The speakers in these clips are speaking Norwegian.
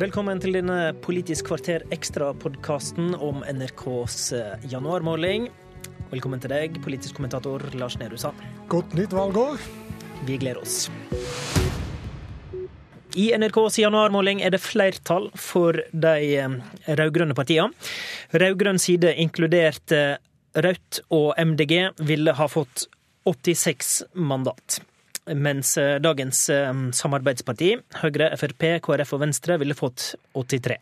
Velkommen til denne Politisk kvarter ekstra-podkasten om NRKs eh, januarmåling. Velkommen til deg, politisk kommentator Lars Nehru Sand. Godt nytt valgår. Vi gleder oss. I NRKs januarmåling er det flertall for de eh, rød-grønne partiene. Rød-grønn side, inkludert eh, Rødt og MDG, ville ha fått 86 mandat mens eh, dagens eh, samarbeidsparti, Høyre, Frp, KrF og Venstre, ville fått 83.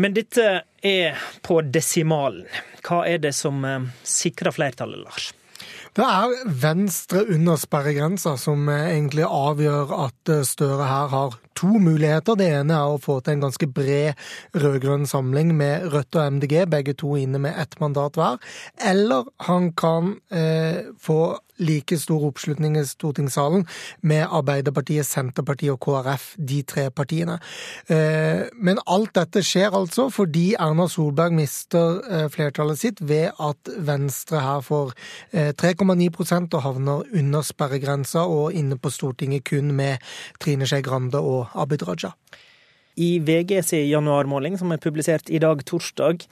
Men dette er på desimalen. Hva er det som eh, sikrer flertallet, Lars? Det er Venstre under sperregrensa som egentlig avgjør at Støre her har to muligheter. Det ene er å få til en ganske bred rød-grønn samling med Rødt og MDG, begge to inne med ett mandat hver. Eller han kan eh, få like stor oppslutning i stortingssalen med Arbeiderpartiet, Senterpartiet og KrF, de tre partiene. Eh, men alt dette skjer altså fordi Erna Solberg mister eh, flertallet sitt ved at Venstre her får 3,9 eh, og havner under sperregrensa og inne på Stortinget kun med Trine Skei Grande og Abid Raja. I VGs januarmåling, som er publisert i dag, torsdag,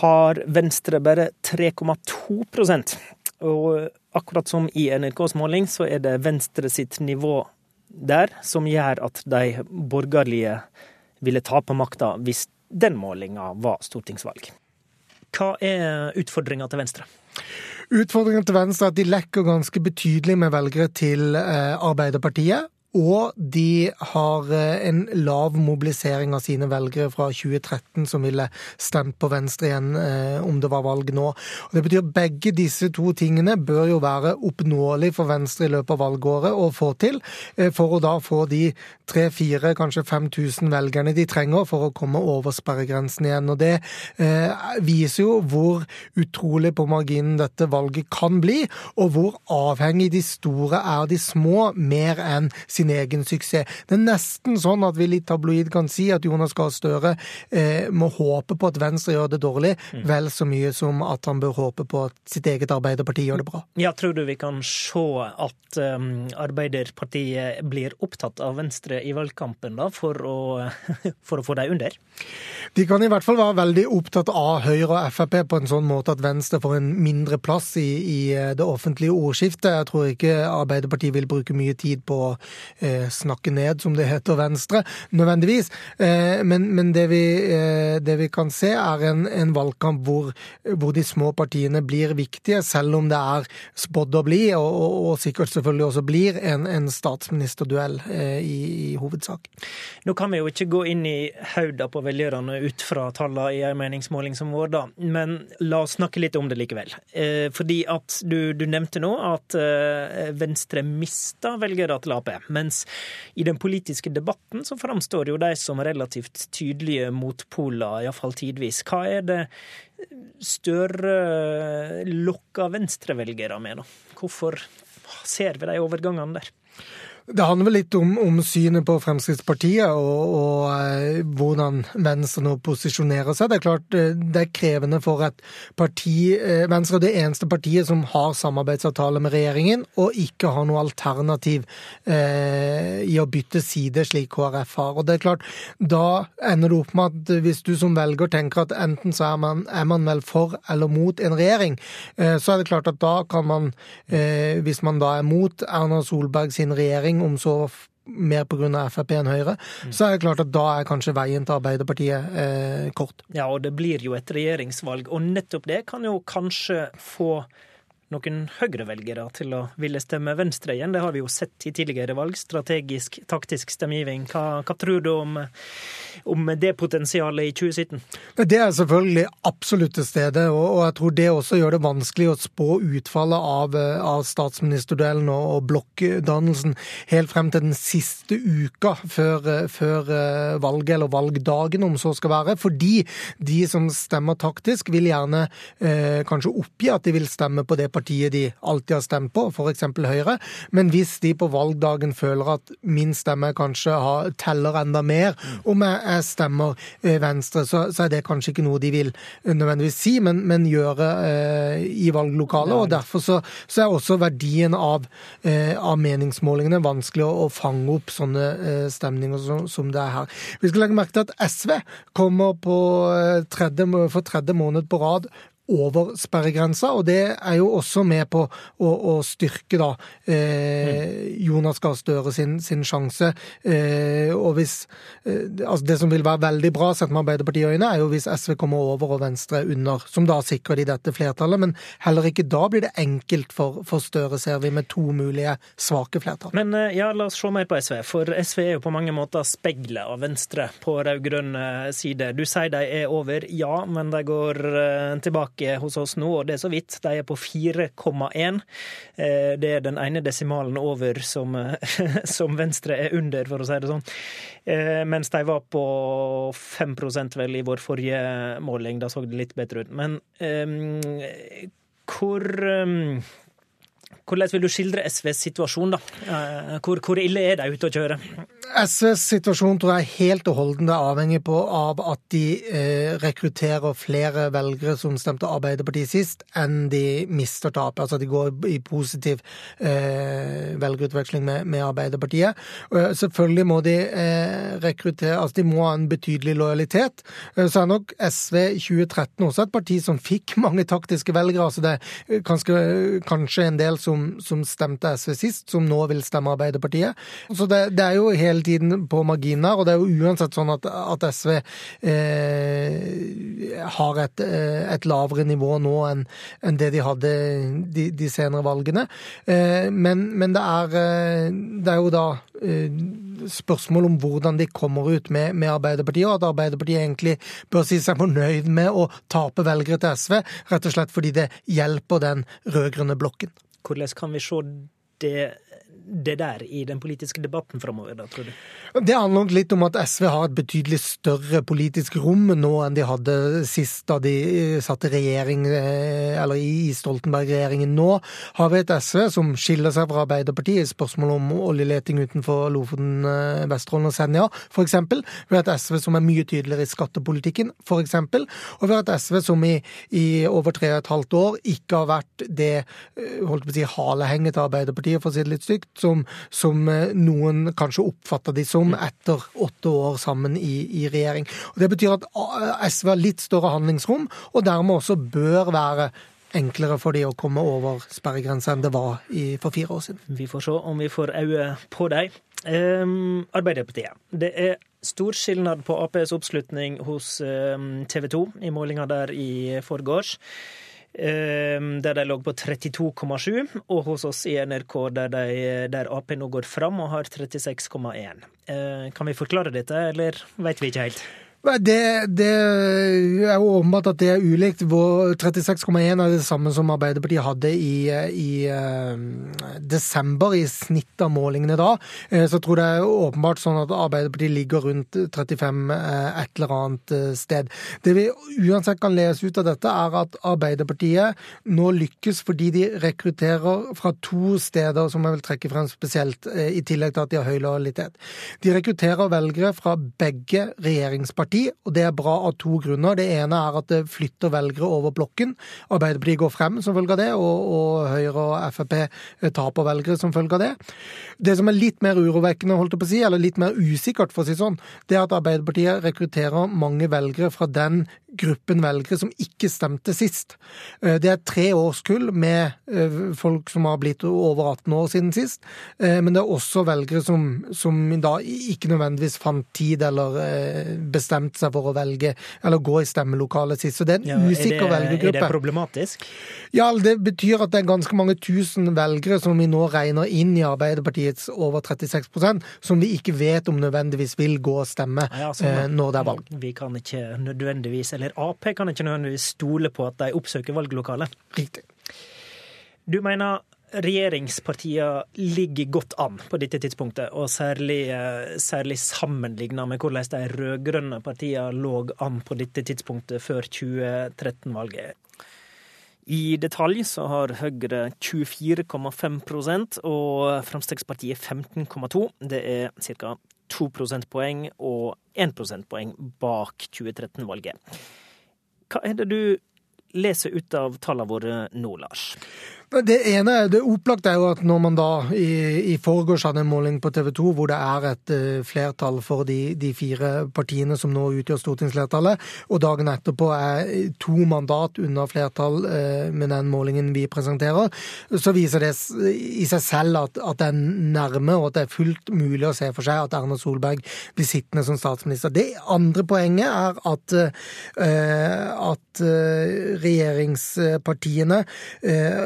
har Venstre bare 3,2% og akkurat som i NRKs måling, så er det Venstre sitt nivå der som gjør at de borgerlige ville tape makta hvis den målinga var stortingsvalg. Hva er utfordringa til Venstre? Utfordringen til Venstre er at de lekker ganske betydelig med velgere til eh, Arbeiderpartiet. Og de har eh, en lav mobilisering av sine velgere fra 2013 som ville stemt på Venstre igjen eh, om det var valg nå. Og det betyr at Begge disse to tingene bør jo være oppnåelig for Venstre i løpet av valgåret å få til, eh, for å da få de 3000, kanskje 5000 velgerne de trenger for å komme over sperregrensen igjen. Og Det viser jo hvor utrolig på marginen dette valget kan bli, og hvor avhengig de store er de små, mer enn sin egen suksess. Det er nesten sånn at vi litt tabloid kan si at Jonas Gahr Støre eh, må håpe på at Venstre gjør det dårlig, mm. vel så mye som at han bør håpe på at sitt eget Arbeiderparti gjør det bra. Ja, Tror du vi kan se at um, Arbeiderpartiet blir opptatt av Venstre i valgkampen da, for å, for å få dem under? De kan i hvert fall være veldig opptatt av Høyre og Frp på en sånn måte at Venstre får en mindre plass i, i eh, det offentlige ordskiftet. Jeg tror ikke Arbeiderpartiet vil bruke mye tid på eh, snakke ned, som det heter, Venstre, nødvendigvis. Eh, men, men det, vi, eh, det, vi, kan se, er en, en valgkamp hvor, hvor, de små partiene blir viktige, selv om det er spådd å bli, og, og, og, sikkert selvfølgelig også blir, en, en statsministerduell eh, i, i, hovedsak. Nå kan vi jo ikke gå inn i hauda på velgerne ut fra tallene i en meningsmåling som vår, da, men la oss snakke litt om det likevel. Eh, fordi at du, du nevnte nå at eh, Venstre mista velgere til Ap. Men mens i den politiske debatten så framstår jo de som relativt tydelige motpoler, iallfall tidvis. Hva er det Støre lokker venstrevelgere med, da? Hvorfor ser vi de overgangene der? Det handler vel litt om, om synet på Fremskrittspartiet og, og eh, hvordan Venstre nå posisjonerer seg. Det er klart eh, det er krevende for et parti eh, Venstre er det eneste partiet som har samarbeidsavtale med regjeringen, og ikke har noe alternativ eh, i å bytte side, slik KrF har. Og det er klart, Da ender det opp med at hvis du som velger tenker at enten så er man, er man vel for eller mot en regjering, eh, så er det klart at da kan man, eh, hvis man da er mot Erna Solberg sin regjering, om så mer pga. Frp enn Høyre, mm. så er det klart at da er kanskje veien til Arbeiderpartiet eh, kort. Ja, og det blir jo et regjeringsvalg, og nettopp det kan jo kanskje få noen Høyre-velgere til å ville stemme Venstre igjen. Det har vi jo sett i tidligere valg. Strategisk, taktisk stemmegivning. Hva, hva, tror du om, om, det potensialet i 2017? Det er selvfølgelig absolutt til stede, og, jeg tror det også gjør det vanskelig å spå utfallet av, av statsministerduellen og, og blokkdannelsen helt frem til den siste uka før, før eh, valget, eller valgdagen om så skal være. Fordi de som stemmer taktisk, vil gjerne eh, kanskje oppgi at de vil stemme på det partiet partiet de alltid har stemt på, f.eks. Høyre. Men hvis de på valgdagen føler at min stemme kanskje har, teller enda mer om jeg, jeg stemmer eh, Venstre, så, så, er det kanskje ikke noe de vil nødvendigvis si, men, men gjøre eh, i valglokalet. og Derfor så, så, er også verdien av, eh, av meningsmålingene vanskelig å, å, fange opp sånne eh, stemninger som, som, det er her. Vi skal legge merke til at SV kommer på eh, tredje, for tredje måned på rad over sperregrensa, og det er jo også med på å, å styrke da eh, Jonas Gahr Støre sin, sin sjanse. Eh, og hvis eh, altså Det som vil være veldig bra sett med Arbeiderpartiet i øynene, er jo hvis SV kommer over og Venstre under, som da sikrer de dette flertallet. Men heller ikke da blir det enkelt for, for Støre, ser vi, med to mulige svake flertall. Men eh, ja, la oss se mer på SV, for SV er jo på mange måter speilet av Venstre på rød-grønn side. Du sier de er over, ja, men de går eh, tilbake tilbake hos oss nå, og det er så vidt. De er på 4,1. Eh, det er den ene desimalen over som, som, Venstre er under, for å si det sånn. Eh, mens de var på 5% vel i vår forrige måling. Da så det litt bedre ut. Men um, hvor um, hvordan vil du skildre SVs situasjon, da? Eh, hvor, hvor, ille er de ute å kjøre? SVs situasjon tror jeg er helt og holdent avhengig på av at de eh, rekrutterer flere velgere som stemte Arbeiderpartiet sist, enn de mister tapet. Altså de går i positiv eh, velgerutveksling med, med Arbeiderpartiet. Og selvfølgelig må de eh, rekruttere Altså de må ha en betydelig lojalitet. Eh, så er nok SV i 2013 også et parti som fikk mange taktiske velgere. altså det er kanskje, kanskje en del som som, som, stemte SV sist, som nå vil stemme Arbeiderpartiet. Så det, det er jo hele tiden på marginer, og det er jo uansett sånn at, at SV eh, har et, eh, et, lavere nivå nå enn, en det de hadde de, de senere valgene. Eh, men, men det, er, eh, det, er, jo da eh, spørsmål om hvordan de kommer ut med, med, Arbeiderpartiet, og at Arbeiderpartiet egentlig bør si seg fornøyd med å tape velgere til SV, rett og slett fordi det hjelper den rød-grønne blokken. Hvordan kan vi se det det der i den politiske debatten framover, da, tror du? Det handler nok litt om at SV har et betydelig større politisk rom nå enn de hadde sist da de eh, satt i regjering, eh, eller i Stoltenberg-regjeringen. Nå har vi et SV som skiller seg fra Arbeiderpartiet i spørsmål om oljeleting utenfor Lofoten, eh, Vesterålen og Senja, f.eks. Vi har et SV som er mye tydeligere i skattepolitikken, f.eks. Og vi har et SV som i, i over tre og et halvt år ikke har vært det holdt på å si, halehenget til Arbeiderpartiet, for å si det litt stygt som, som eh, noen kanskje oppfatter de som etter åtte år sammen i, i, regjering. Og Det betyr at eh, SV har litt større handlingsrom, og dermed også bør være enklere for de å komme over sperregrensa enn det var i, for fire år siden. Vi får se om vi får øye på dem. Um, Arbeiderpartiet. Det er stor skilnad på Aps oppslutning hos um, TV 2 i målinga der i forgårs. Ehm, der de lå på 32,7, og hos oss i NRK der, de, der Ap nå går fram og har 36,1. Ehm, kan vi forklare dette, eller vet vi ikke helt? Det, det, er jo åpenbart at det er ulikt. 36,1 er det samme som Arbeiderpartiet hadde i, i uh, desember, i snitt av målingene da. Uh, så jeg tror det er åpenbart sånn at Arbeiderpartiet ligger rundt 35 uh, eh, et eller annet sted. Det vi uansett kan lese ut av dette, er at Arbeiderpartiet nå lykkes fordi de rekrutterer fra to steder som jeg vil trekke frem spesielt, i tillegg til at de har høy lojalitet. De rekrutterer velgere fra begge regjeringspartier parti, og det er bra av to grunner. Det ene er at det flytter velgere over blokken. Arbeiderpartiet går frem som følge av det, og, og Høyre og Frp taper velgere som følge av det. Det som er litt mer urovekkende, holdt jeg på å si, eller litt mer usikkert, for å si sånn, det er at Arbeiderpartiet rekrutterer mange velgere fra den gruppen velgere som ikke stemte sist. Eh, det er tre årskull med eh, folk som har blitt over 18 år siden sist, eh, men det er også velgere som, som da ikke nødvendigvis fant tid eller bestemte seg for å velge eller gå i stemmelokalet sist. Så det er en ja, usikker er det, velgergruppe. Er det problematisk? Ja, det betyr at det er ganske mange tusen velgere som vi nå regner inn i Arbeiderpartiets over 36% som vi ikke vet om nødvendigvis vil gå og stemme ja, altså, når det er valg. Vi kan ikke nødvendigvis eller Ap kan ikke nødvendigvis stole på at de oppsøker valglokalet. Riktig. Du mener regjeringspartiene ligger godt an på dette tidspunktet, og særlig, eh, særlig sammenligna med hvordan de rød-grønne partiene lå an på dette tidspunktet før 2013-valget. I detalj så har Høyre 24,5% og Fremskrittspartiet 15,2. Det er ca. 2 prosentpoeng og 1 prosentpoeng bak 2013-valget. Hva er det du leser ut av tallene våre nå, Lars? Det ene, det opplagte er jo at når man da i, i forgårs hadde en måling på TV 2 hvor det er et uh, flertall for de, de, fire partiene som nå utgjør stortingsflertallet, og dagen etterpå er to mandat under flertall uh, med den målingen vi presenterer, så viser det i seg selv at, at, det er nærme, og at det er fullt mulig å se for seg at Erna Solberg blir sittende som statsminister. Det andre poenget er at, uh, at regjeringspartiene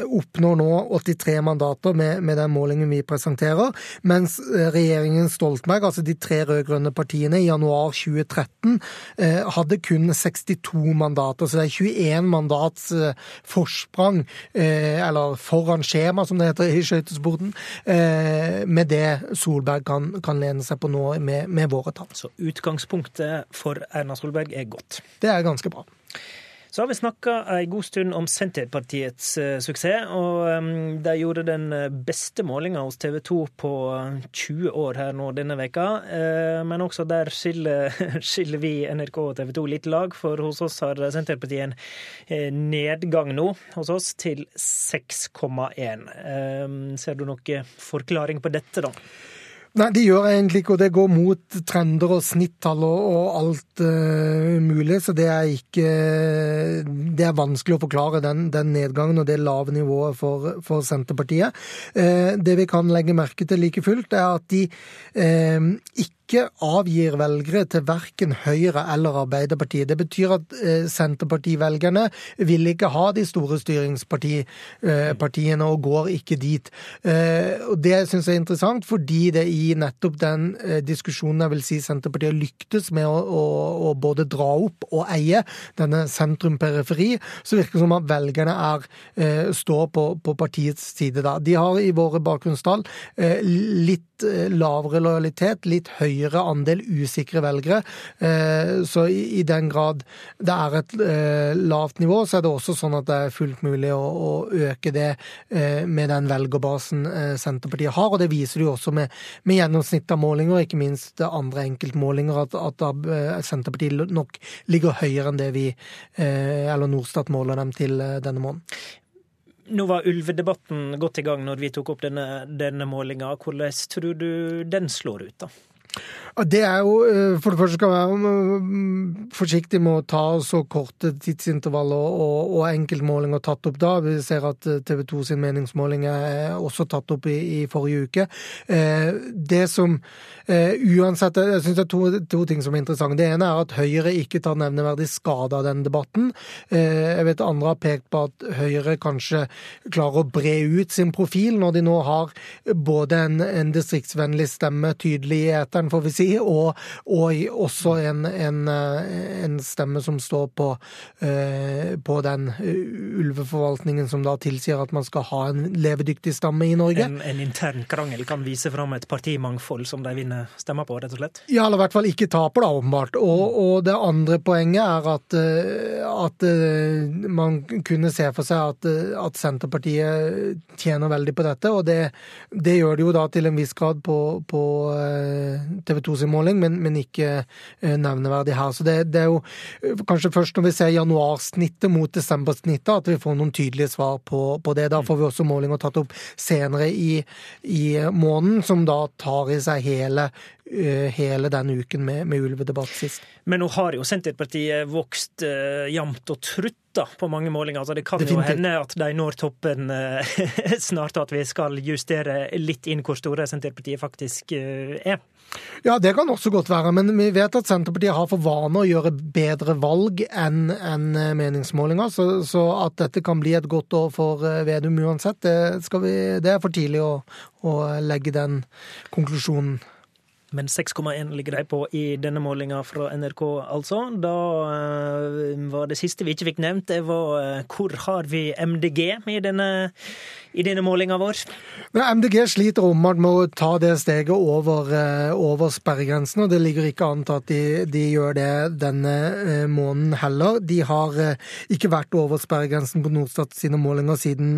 opp oppnår nå 83 mandater med, med, den målingen vi presenterer, mens eh, regjeringen Stoltenberg, altså de tre rød-grønne partiene, i januar 2013 eh, hadde kun 62 mandater. Så det er 21 mandats eh, forsprang, eh, eller foran skjema, som det heter i skøytesporten, eh, med det Solberg kan, kan, lene seg på nå med, med våre tall. Så utgangspunktet for Erna Solberg er godt? Det er ganske bra. Så har vi snakka ei god stund om Senterpartiets uh, suksess, og um, de gjorde den eh, beste målinga hos TV 2 på 20 år her nå denne veka. Men også der skiller, skiller, vi NRK og TV 2 litt lag, for hos oss har Senterpartiet en nedgang nå hos oss til 6,1. Uh, ser du noe forklaring på dette, da? Nei, de gjør egentlig ikke, og det går mot trender og snittall og, og alt uh, mulig. Så det er ikke Det er vanskelig å forklare den, den nedgangen og det lave nivået for, for Senterpartiet. Uh, det vi kan legge merke til like fullt, er at de uh, ikke ikke avgir velgere til verken Høyre eller Arbeiderpartiet. Det betyr at eh, Senterpartivelgerne vil ikke ha de store styringspartiene eh, og går ikke dit. Eh, Det syns jeg er interessant, fordi det i nettopp den diskusjonen jeg vil si Senterpartiet har lyktes med å, å, å både dra opp og eie denne sentrum-periferi, så virker det som at velgerne er, står på, på partiets side da. De har i våre bakgrunnstall litt lavere lojalitet, litt høyere andel usikre velgere. Eh, så i den grad det er et eh, lavt nivå, så er det også sånn at det er fullt mulig å øke det eh, med den velgerbasen Senterpartiet har. Og det viser de også med, med gjennomsnitt av målinger, ikke minst andre enkeltmålinger, at, at Senterpartiet nok ligger høyere enn det vi, eller Norstat, måler dem til denne måneden. Nå var ulvedebatten godt i gang når vi tok opp denne, denne målinga. Hvordan tror du den slår ut, da? Det er jo eh, For det første skal være mm, forsiktig med å ta så korte tidsintervaller og, og enkeltmålinger tatt opp da. Vi ser at eh, TV 2 sin meningsmåling er også tatt opp i, i forrige uke. Eh, det som uansett Jeg syns det er to, to, ting som er interessante. Det ene er at Høyre ikke tar nevneverdig skade av den debatten. Jeg vet andre har pekt på at Høyre kanskje klarer å bre ut sin profil når de nå har både en, en distriktsvennlig stemme tydelig i eteren får vi si, og, og også en, en, en, stemme som står på, uh, på den ulveforvaltningen som da tilsier at man skal ha en levedyktig stamme i Norge. En, en intern krangel kan vise fram et partimangfold som de vinner stemmer på, rett og slett? Ja, eller i hvert fall ikke taper, da, åpenbart. Og, og det andre poenget er at, at man kunne se for seg at, at, Senterpartiet tjener veldig på dette, og det, det gjør det jo da til en viss grad på, på TV 2 sin måling, men, men ikke eh, nevneverdig her. Så det, det, er jo eh, kanskje først når vi ser januarsnittet mot desembersnittet at vi får noen tydelige svar på, på det. Da får vi også målinger tatt opp senere i, i måneden, som da tar i seg hele eh, hele denne uken med, med ulvedebatt sist. Men nå har jo Senterpartiet vokst uh, jevnt og trutt da, på mange målinger. Altså, det kan Definitivt. jo hende at de når toppen uh, snart, at vi skal justere litt inn hvor store Senterpartiet faktisk uh, er. Ja, det kan også godt være, men vi vet at Senterpartiet har for vane å gjøre bedre valg enn en meningsmålinger, så, så, at dette kan bli et godt år for eh, Vedum uansett, det, vi, det er for tidlig å, å legge den konklusjonen. Men 6,1 ligger de på i denne målinga fra NRK, altså. Da uh, var det siste vi ikke fikk nevnt, det var hvor har vi MDG i denne, i denne målinga vår? MDG sliter åpenbart med å ta det steget over, uh, over sperregrensen, og det ligger ikke an til at de, de gjør det denne måneden heller. De har ikke vært over sperregrensen på Norstat sine målinger siden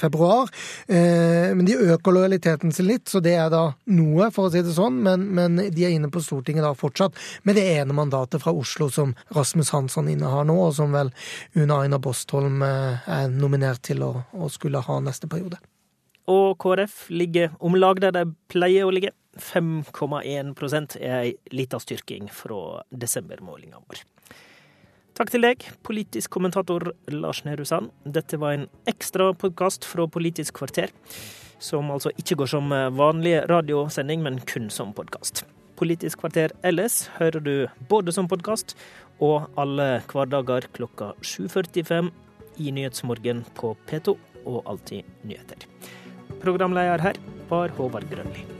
februar, men de øker lojaliteten sin litt, så det er da noe, for å si det sånn. men men de er inne på Stortinget da fortsatt med det ene mandatet fra Oslo som Rasmus Hansson innehar nå, og som vel Una Aina Bostholm eh, er nominert til å, å skulle ha neste periode. Og KrF ligger om lag der de pleier å ligge. 5,1 er ei lita styrking fra desembermålinga vår. Takk til deg, politisk kommentator Lars Nehru Sand. Dette var en ekstra podkast fra Politisk kvarter som altså ikke går som vanlig radiosending, men kun som podkast. Politisk kvarter ellers hører du både som podkast og alle hverdager klokka 7.45 i Nyhetsmorgen på P2 og Alltid nyheter. Programleder her var Håvard Grønli.